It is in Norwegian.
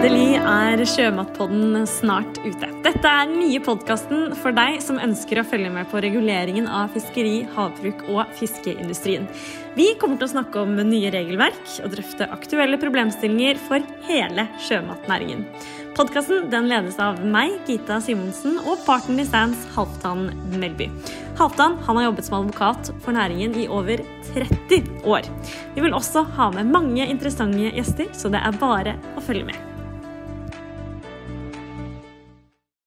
er Sjømatpodden snart ute. Dette er den nye podkasten for deg som ønsker å følge med på reguleringen av fiskeri, havbruk og fiskeindustrien. Vi kommer til å snakke om nye regelverk og drøfte aktuelle problemstillinger for hele sjømatnæringen. Podkasten ledes av meg, Gita Simonsen, og partneren i Stands, Halvdan Melby. Halvdan har jobbet som advokat for næringen i over 30 år. Vi vil også ha med mange interessante gjester, så det er bare å følge med.